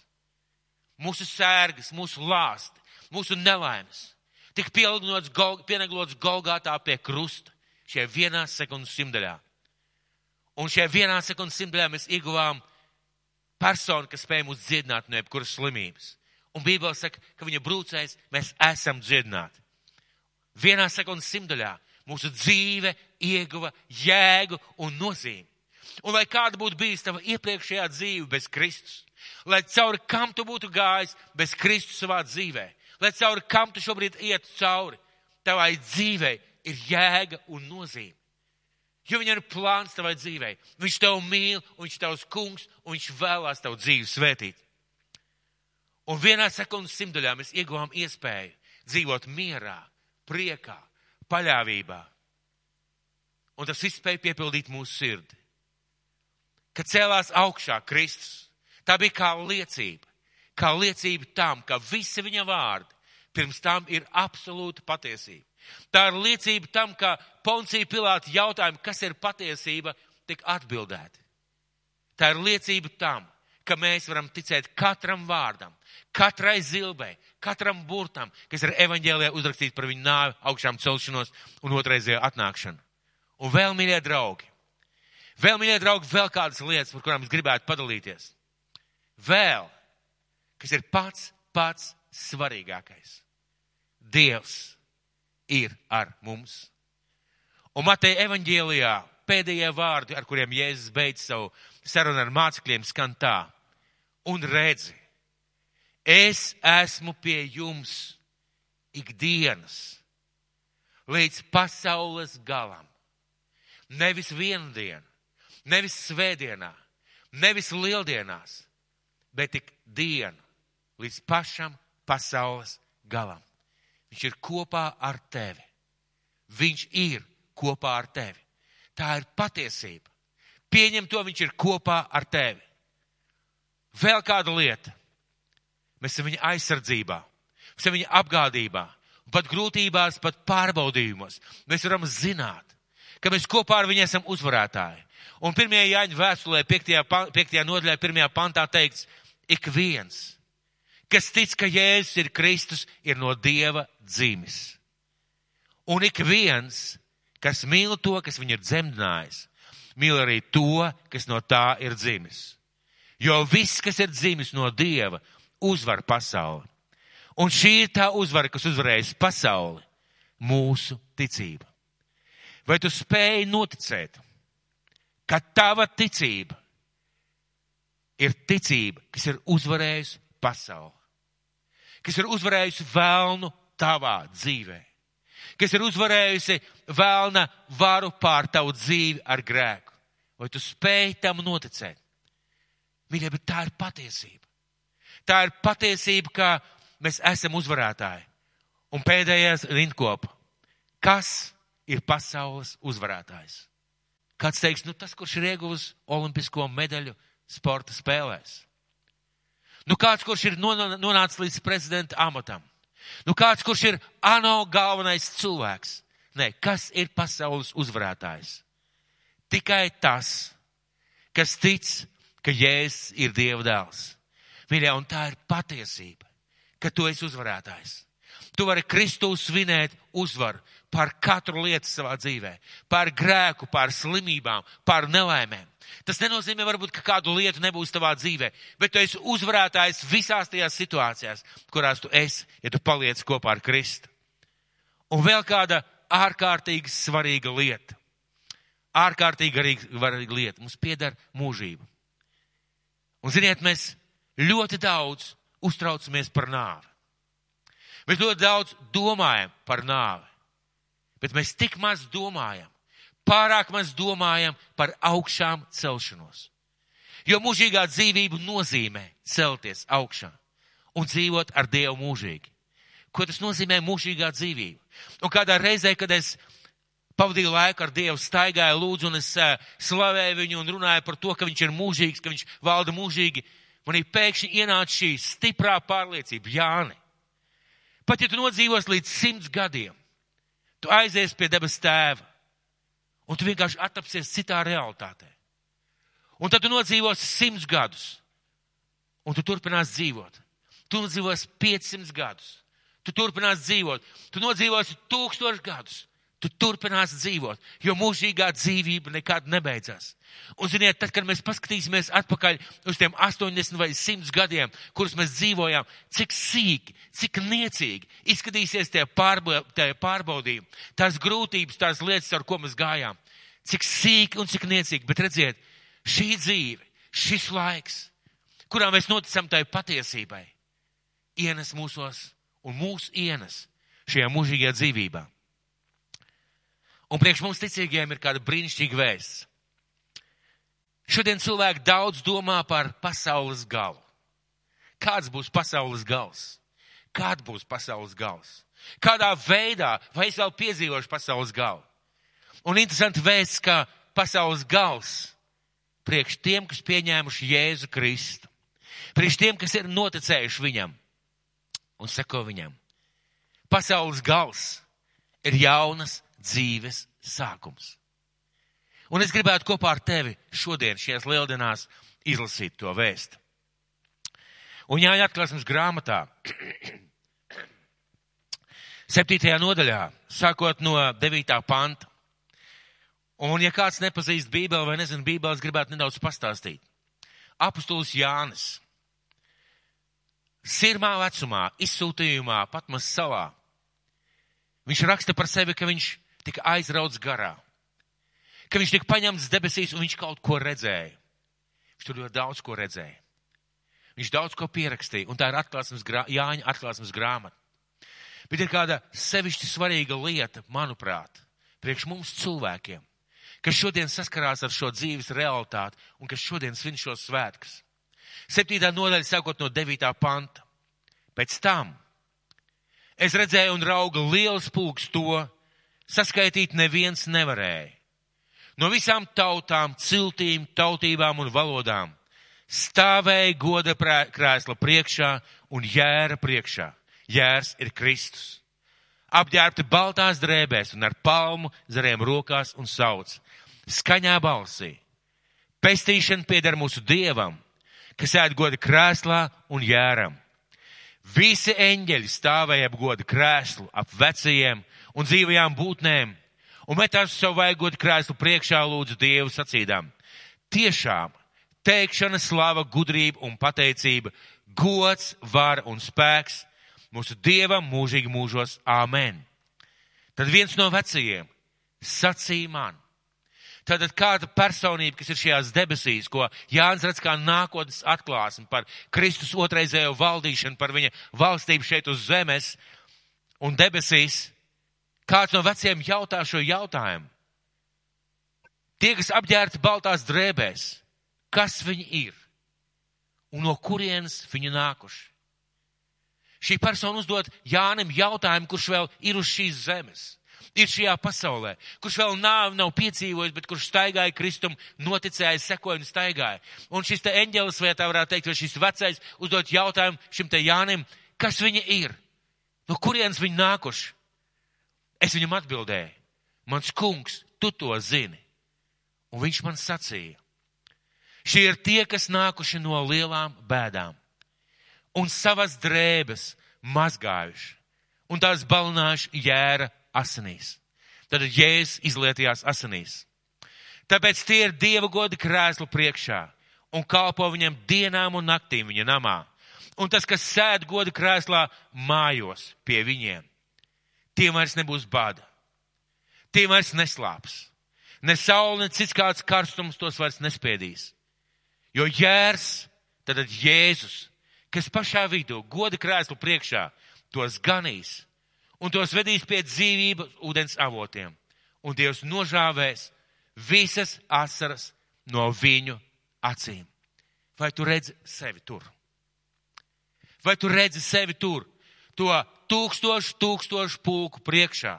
Mūsu sērgas, mūsu lāsti, mūsu nelaimes tika pieneglots Golgātā pie krusta šajā vienā sekundes simtaļā. Un šajā vienā sekundes simtaļā mēs ieguvām personu, kas spēja mūs dziedināt no jebkuras slimības. Un Bībele saka, ka viņa brūcēs mēs esam dziedināti. Vienā sekundes simtaļā mūsu dzīve ieguva jēgu un nozīmi. Un lai kāda būtu bijis tava iepriekšējā dzīve bez Kristus, lai cauri kam tu būtu gājis bez Kristus savā dzīvē, lai cauri kam tu šobrīd iet cauri, tavai dzīvei ir jēga un nozīme. Jo viņam ir plāns tavai dzīvei. Viņš tev mīl, un viņš tavs kungs, un viņš vēlās tavu dzīvi svētīt. Un vienā sekundes simtaļā mēs ieguvām iespēju dzīvot mierā, priekā, paļāvībā. Un tas viss spēja piepildīt mūsu sirdi. Kad cēlās augšā Kristus, tā bija kā liecība, kā liecība tam, ka visi viņa vārdi pirms tam ir absolūta patiesība. Tā ir liecība tam, ka Poncija Pilāta jautājumi, kas ir patiesība, tik atbildēti. Tā ir liecība tam, ka mēs varam ticēt katram vārdam, katrai zilbei, katram burtam, kas ir evaņģēlijā uzrakstīts par viņu nāvi, augšām celšanos un otrreizējo atnākšanu. Un vēl, mīļie draugi, vēl, mīļie draugi, vēl kādas lietas, par kurām es gribētu padalīties. Vēl, kas ir pats, pats svarīgākais. Dievs ir ar mums. Un Mateja evaņģēlijā pēdējie vārdi, ar kuriem Jēzus beidz savu sarunu ar mācekļiem, skan tā un redzi, es esmu pie jums ikdienas līdz pasaules galam. Nevis vienu dienu, Nevis svētdienā, nevis lieldienās, bet tik dienu līdz pašam pasaules galam. Viņš ir kopā ar tevi. Viņš ir kopā ar tevi. Tā ir patiesība. Pieņem to, viņš ir kopā ar tevi. Vēl kāda lieta. Mēs esam viņa aizsardzībā, mēs esam viņa apgādībā, pat grūtībās, pat pārbaudījumos. Mēs varam zināt, ka mēs kopā ar viņu esam uzvarētāji. Un pirmajā Jāņa vēstulē, 5. 5. nodaļā, 1. pantā teikts, ik viens, kas tic, ka Jēzus ir Kristus, ir no Dieva dzimis. Un ik viens, kas mīl to, kas viņu ir dzemdinājis, mīl arī to, kas no tā ir dzimis. Jo viss, kas ir dzimis no Dieva, uzvar pasauli. Un šī ir tā uzvara, kas uzvarējas pasauli - mūsu ticība. Vai tu spēji noticēt, ka tava ticība ir ticība, kas ir uzvarējusi pasauli, kas ir uzvarējusi vēlnu tavā dzīvē, kas ir uzvarējusi vēlna varu pār tavu dzīvi ar grēku. Vai tu spēj tam noticēt? Mīļie, bet tā ir patiesība. Tā ir patiesība, ka mēs esam uzvarētāji. Un pēdējais rindkopa. Kas ir pasaules uzvarētājs? Kāds teiks, nu tas, kurš ir ieguvis olimpisko medaļu sporta spēlēs. Nu kāds, kurš ir nonācis līdz prezidenta amatam. Nu kāds, kurš ir ANO galvenais cilvēks. Nē, kas ir pasaules uzvarētājs? Tikai tas, kas tic, ka Jēzus ir Dieva dēls. Mīļā, un tā ir patiesība, ka tu esi uzvarētājs. Tu vari Kristu svinēt uzvaru par katru lietu savā dzīvē, par grēku, par slimībām, par nelaimēm. Tas nenozīmē, varbūt, ka kādu lietu nebūs tavā dzīvē, bet tu esi uzvarētājs visās tajās situācijās, kurās tu esi, ja tu paliec kopā ar Kristu. Un vēl kāda ārkārtīgi svarīga lieta. Ārkārtīgi arī svarīga lieta. Mums pieder mūžība. Un ziniet, mēs ļoti daudz uztraucamies par nāvi. Mēs ļoti daudz domājam par nāvi, bet mēs tik maz domājam, pārāk maz domājam par augšām celšanos. Jo mūžīgā dzīvība nozīmē celties augšā un dzīvot ar Dievu mūžīgi. Ko tas nozīmē mūžīgā dzīvība? Un kādā reizē, kad es pavadīju laiku ar Dievu, staigāju, lūdzu, un es slavēju viņu un runāju par to, ka viņš ir mūžīgs, ka viņš valda mūžīgi, manī pēkšņi ienāca šī stiprā pārliecība, Jāni. Pat ja tu nodzīvos līdz simts gadiem, tu aizies pie debes tēva, un tu vienkārši attapsies citā realitātē. Un tad tu nodzīvosi simts gadus, un tu turpinās dzīvot. Tu nodzīvosi 500 gadus, tu turpinās dzīvot. Tu nodzīvosi tūkstoši gadus, tu turpinās dzīvot, jo mūžīgā dzīvība nekad nebeidzās. Un ziniet, tad, kad mēs paskatīsimies atpakaļ uz tiem 80 vai 100 gadiem, kurus mēs dzīvojām, cik sīki, cik niecīgi izskatīsies tie, pārba, tie pārbaudījumi, tās grūtības, tās lietas, ar ko mēs gājām, cik sīki un cik niecīgi. Bet redziet, šī dzīve, šis laiks, kurā mēs noticam tai patiesībai, ienes mūsos un mūs ienes šajā mūžīgajā dzīvībā. Un priekš mums ticīgiem ir kāda brīnišķīga vēsts. Šodien cilvēki daudz domā par pasaules galu. Kāds būs pasaules gals? Kāda būs pasaules gals? Kādā veidā, vai es vēl piedzīvošu pasaules galu? Un interesanti vēsts, ka pasaules gals priekš tiem, kas pieņēmuši Jēzu Kristu, priekš tiem, kas ir noticējuši viņam un seko viņam. Pasaules gals ir jaunas dzīves sākums. Un es gribētu kopā ar tevi šodien šajās lieldienās izlasīt to vēstu. Un jāņa atklāsmes grāmatā, <clears throat> septītajā nodaļā, sākot no devītā panta. Un ja kāds nepazīst Bībeli vai nezina Bībeles, gribētu nedaudz pastāstīt. Apostols Jānis. Sirmā vecumā, izsūtījumā, Patmas salā. Viņš raksta par sevi, ka viņš tika aizrauts garā. Ka viņš tika paņemts debesīs un viņš kaut ko redzēja. Viņš tur ļoti daudz ko redzēja. Viņš daudz ko pierakstīja, un tā ir atklāsmes grā, Jāņa atklāsmes grāmata. Bet ir kāda sevišķi svarīga lieta, manuprāt, priekš mums cilvēkiem, kas šodien saskarās ar šo dzīves realitāti un kas šodien svin šos svētkus. Septītā nodaļa sākot no devītā panta. Pēc tam es redzēju un rauga liels pulks to, saskaitīt neviens nevarēja. No visām tautām, ciltīm, tautībām un valodām stāvēja goda krēsla priekšā un jēra priekšā. Jērs ir Kristus. Apģērbti baltās drēbēs un ar palmu zariem rokās un sauc. Skaņā balsī. Pestīšana pieder mūsu dievam, kas ēd goda krēslā un jēram. Visi eņģeļi stāvēja ap goda krēslu, ap vecajiem un dzīvajām būtnēm un metās savu vaigot krēslu priekšā lūdzu Dievu sacīdām. Tiešām teikšana, slava, gudrība un pateicība, gods, vara un spēks mūsu Dievam mūžīgi mūžos. Āmen. Tad viens no vecajiem sacīja man. Tātad kāda personība, kas ir šajās debesīs, ko Jānis redz kā nākotnes atklāsmi par Kristus otraizējo valdīšanu, par viņa valstību šeit uz zemes un debesīs, Kāds no veciem jautā šo jautājumu. Tie, kas apģērbti baltās drēbēs, kas viņi ir un no kurienes viņi nākuši? Šī persona uzdod Jānim jautājumu, kurš vēl ir uz šīs zemes, ir šajā pasaulē, kurš vēl nav, nav piedzīvojis, bet kurš staigāja kristum, noticēja, sekoja un staigāja. Un šis te eņģelis, vai tā varētu teikt, vai šis vecais uzdod jautājumu šim te Jānim, kas viņi ir, no kurienes viņi nākuši? Es viņam atbildēju, mans kungs, tu to zini. Un viņš man sacīja, šie ir tie, kas nākuši no lielām bēdām un savas drēbes mazgājuši un tās balinājuši jēra asinīs. Tad jēzus izlietījās asinīs. Tāpēc tie ir Dieva godi krēslu priekšā un kalpo viņam dienām un naktīm viņa namā. Un tas, kas sēd godi krēslā, mājos pie viņiem tiem vairs nebūs bada. Tiem vairs neslāps. Ne saule, ne cits kāds karstums tos vairs nespēdīs. Jo jērs, tad Jēzus, kas pašā vidū, goda krēslu priekšā, tos ganīs un tos vedīs pie dzīvības ūdens avotiem. Un Dievs nožāvēs visas asaras no viņu acīm. Vai tu redzi sevi tur? Vai tu redzi sevi tur? To tūkstošu, tūkstošu pulku priekšā,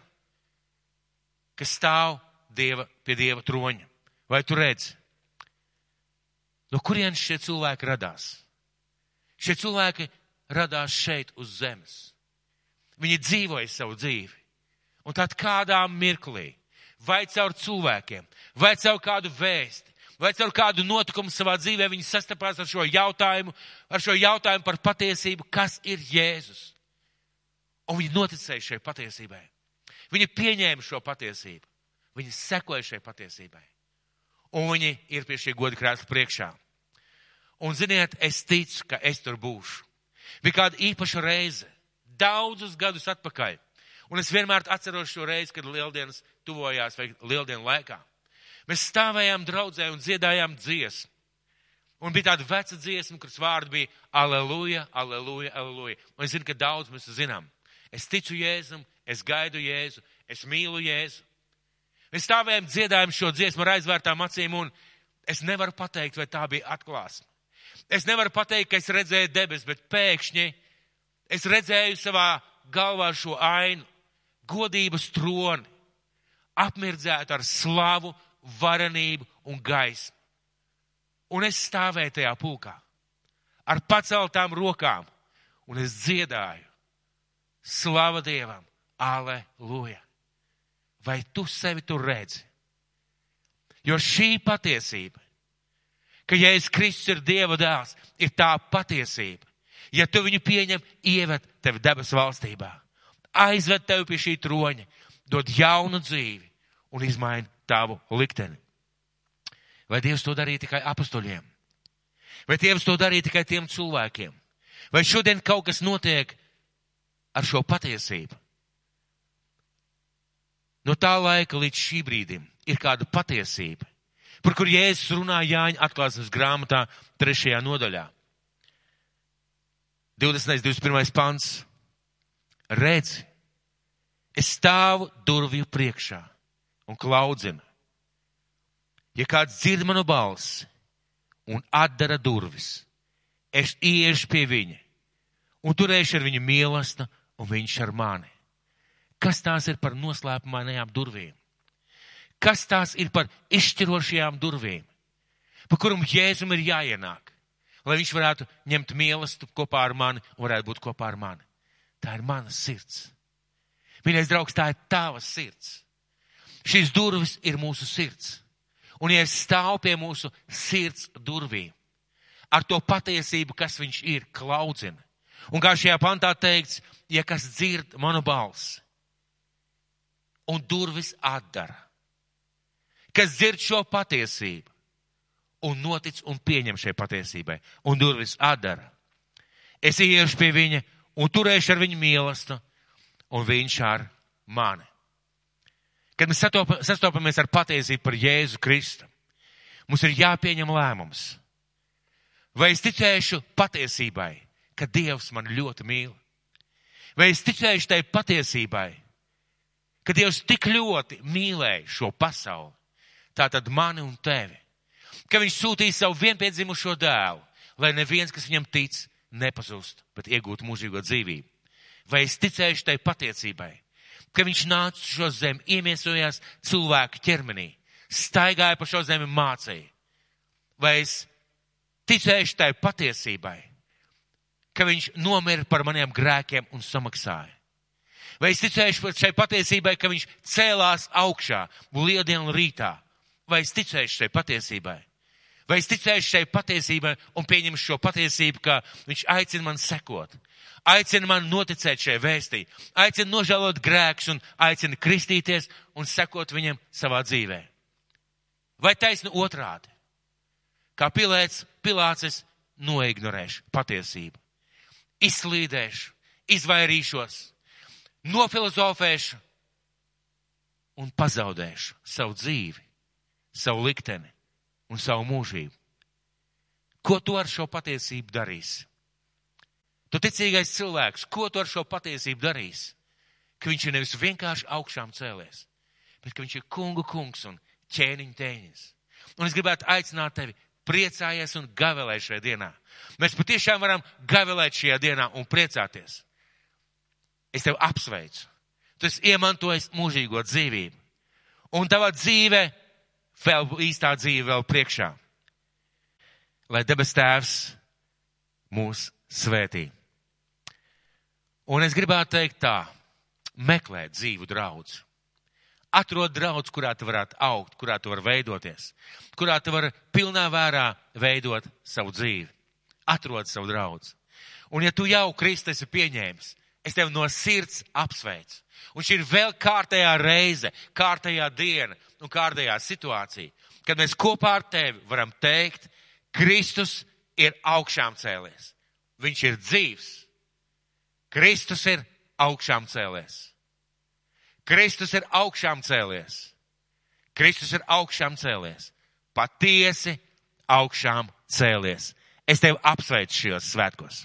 kas stāv dieva, pie dieva troņa. Vai tu redzi? No kurienes šie cilvēki radās? Šie cilvēki radās šeit uz zemes. Viņi dzīvoja savu dzīvi. Un tad kādā mirklī, vai caur cilvēkiem, vai caur kādu vēsti, vai caur kādu notikumu savā dzīvē, viņi sastapās ar šo jautājumu, ar šo jautājumu par patiesību, kas ir Jēzus. Un viņi noticēja šai patiesībai. Viņi pieņēma šo patiesību. Viņi sekoja šai patiesībai. Un viņi ir pie šī goda krēsla priekšā. Un ziniet, es ticu, ka es tur būšu. Bija kāda īpaša reize, daudzus gadus atpakaļ. Un es vienmēr atceros šo reizi, kad lieldienas tuvojās vai lieldienu laikā. Mēs stāvējām draudzē un dziedājām dziesmu. Un bija tāda veca dziesma, kuras vārdi bija Aleluja, Aleluja, Aleluja. Un es zinu, ka daudz mēs zinām. Es ticu Jēzum, es gaidu Jēzu, es mīlu Jēzu. Mēs stāvējam dziedājam šo dziesmu ar aizvērtām acīm un es nevaru pateikt, vai tā bija atklāsme. Es nevaru pateikt, ka es redzēju debes, bet pēkšņi es redzēju savā galvā šo ainu, godības troni, apmirdzētu ar slavu, varenību un gaismu. Un es stāvēju tajā pulkā ar paceltām rokām un es dziedāju. Slava Dievam! Aleluja! Vai tu sevi tur redzi? Jo šī patiesība, ka Jēzus Kristus ir Dieva dēls, ir tā patiesība. Ja tu viņu pieņem, ieved tevi debesu valstībā, aizved tevi pie šī troņa, dod jaunu dzīvi un izmaina tavu likteni. Vai Dievs to darīja tikai apustuļiem? Vai Dievs to darīja tikai tiem cilvēkiem? Vai šodien kaut kas notiek ar šo patiesību. No tā laika līdz šī brīdim ir kāda patiesība, par kur Jēzus runā Jāņa atklāsmes grāmatā trešajā nodaļā. 20. 21. pants. Redzi, es stāvu durvju priekšā un klaudzinu. Ja kāds dzird manu balsi un atdara durvis, es iešu pie viņa un turēšu ar viņu mīlestību, un viņš ar mani. Kas tās ir par noslēpumainajām durvīm? Kas tās ir par izšķirošajām durvīm, pa kuram Jēzum ir jāienāk, lai viņš varētu ņemt mīlestību kopā ar mani un varētu būt kopā ar mani? Tā ir mana sirds. Mīļais draugs, tā ir tava sirds. Šīs durvis ir mūsu sirds. Un ja es stāvu pie mūsu sirds durvīm, ar to patiesību, kas viņš ir, klaudzina. Un kā šajā pantā teikts, ja kas dzird manu balsi un durvis atdara, kas dzird šo patiesību un notic un pieņem šai patiesībai un durvis atdara, es iešu pie viņa un turēšu ar viņu mīlestību un viņš ar mani. Kad mēs sastopamies ar patiesību par Jēzu Kristu, mums ir jāpieņem lēmums. Vai es ticēšu patiesībai, ka Dievs man ļoti mīl? Vai es ticēšu tai patiesībai, ka Dievs tik ļoti mīlēja šo pasauli, tātad mani un tevi, ka Viņš sūtīja savu vienpiedzimušo dēlu, lai neviens, kas viņam tic, nepazust, bet iegūtu mūžīgo dzīvību? Vai es ticēšu tai patiesībai, ka viņš nāca uz šo zemi, iemiesojās cilvēku ķermenī, staigāja pa šo zemi mācīja. Vai es ticēšu tai patiesībai, ka viņš nomira par maniem grēkiem un samaksāja? Vai es ticēšu šai patiesībai, ka viņš cēlās augšā lieldienu rītā? Vai es ticēšu šai patiesībai? Vai es ticēšu šai patiesībai un pieņemšu šo patiesību, ka viņš aicina man sekot? aicina man noticēt šai vēstī, aicina nožēlot grēks un aicina kristīties un sekot viņam savā dzīvē. Vai taisnu otrādi? Kā pilēts, pilācis noignorēšu patiesību, izslīdēšu, izvairīšos, nofilozofēšu un pazaudēšu savu dzīvi, savu likteni un savu mūžību. Ko tu ar šo patiesību darīsi? Tu ticīgais cilvēks, ko tu ar šo patiesību darīsi? Ka viņš ir nevis vienkārši augšām cēlies, bet ka viņš ir kungu kungs un ķēniņa tēņas. Un es gribētu aicināt tevi priecājies un gavelē šajā dienā. Mēs patiešām varam gavelēt šajā dienā un priecāties. Es tevi apsveicu. Tu esi iemantojis mūžīgo dzīvību. Un tava dzīve, vēl īstā dzīve vēl priekšā. Lai debes tēvs mūs svētī. Un es gribētu teikt tā, meklēt dzīvu draudz. Atrod draudz, kurā tu varētu augt, kurā tu vari veidoties, kurā tu vari pilnā vērā veidot savu dzīvi. Atrod savu draudz. Un ja tu jau Kristu esi pieņēmis, es tevi no sirds apsveicu. Un šī ir vēl kārtējā reize, kārtējā diena un kārtējā situācija, kad mēs kopā ar tevi varam teikt, Kristus ir augšām cēlies. Viņš ir dzīvs. Kristus ir augšām cēlies. Kristus ir augšām cēlies. Kristus ir augšām cēlies. Patiesi augšām cēlies. Es tevi apsveicu šajos svētkos.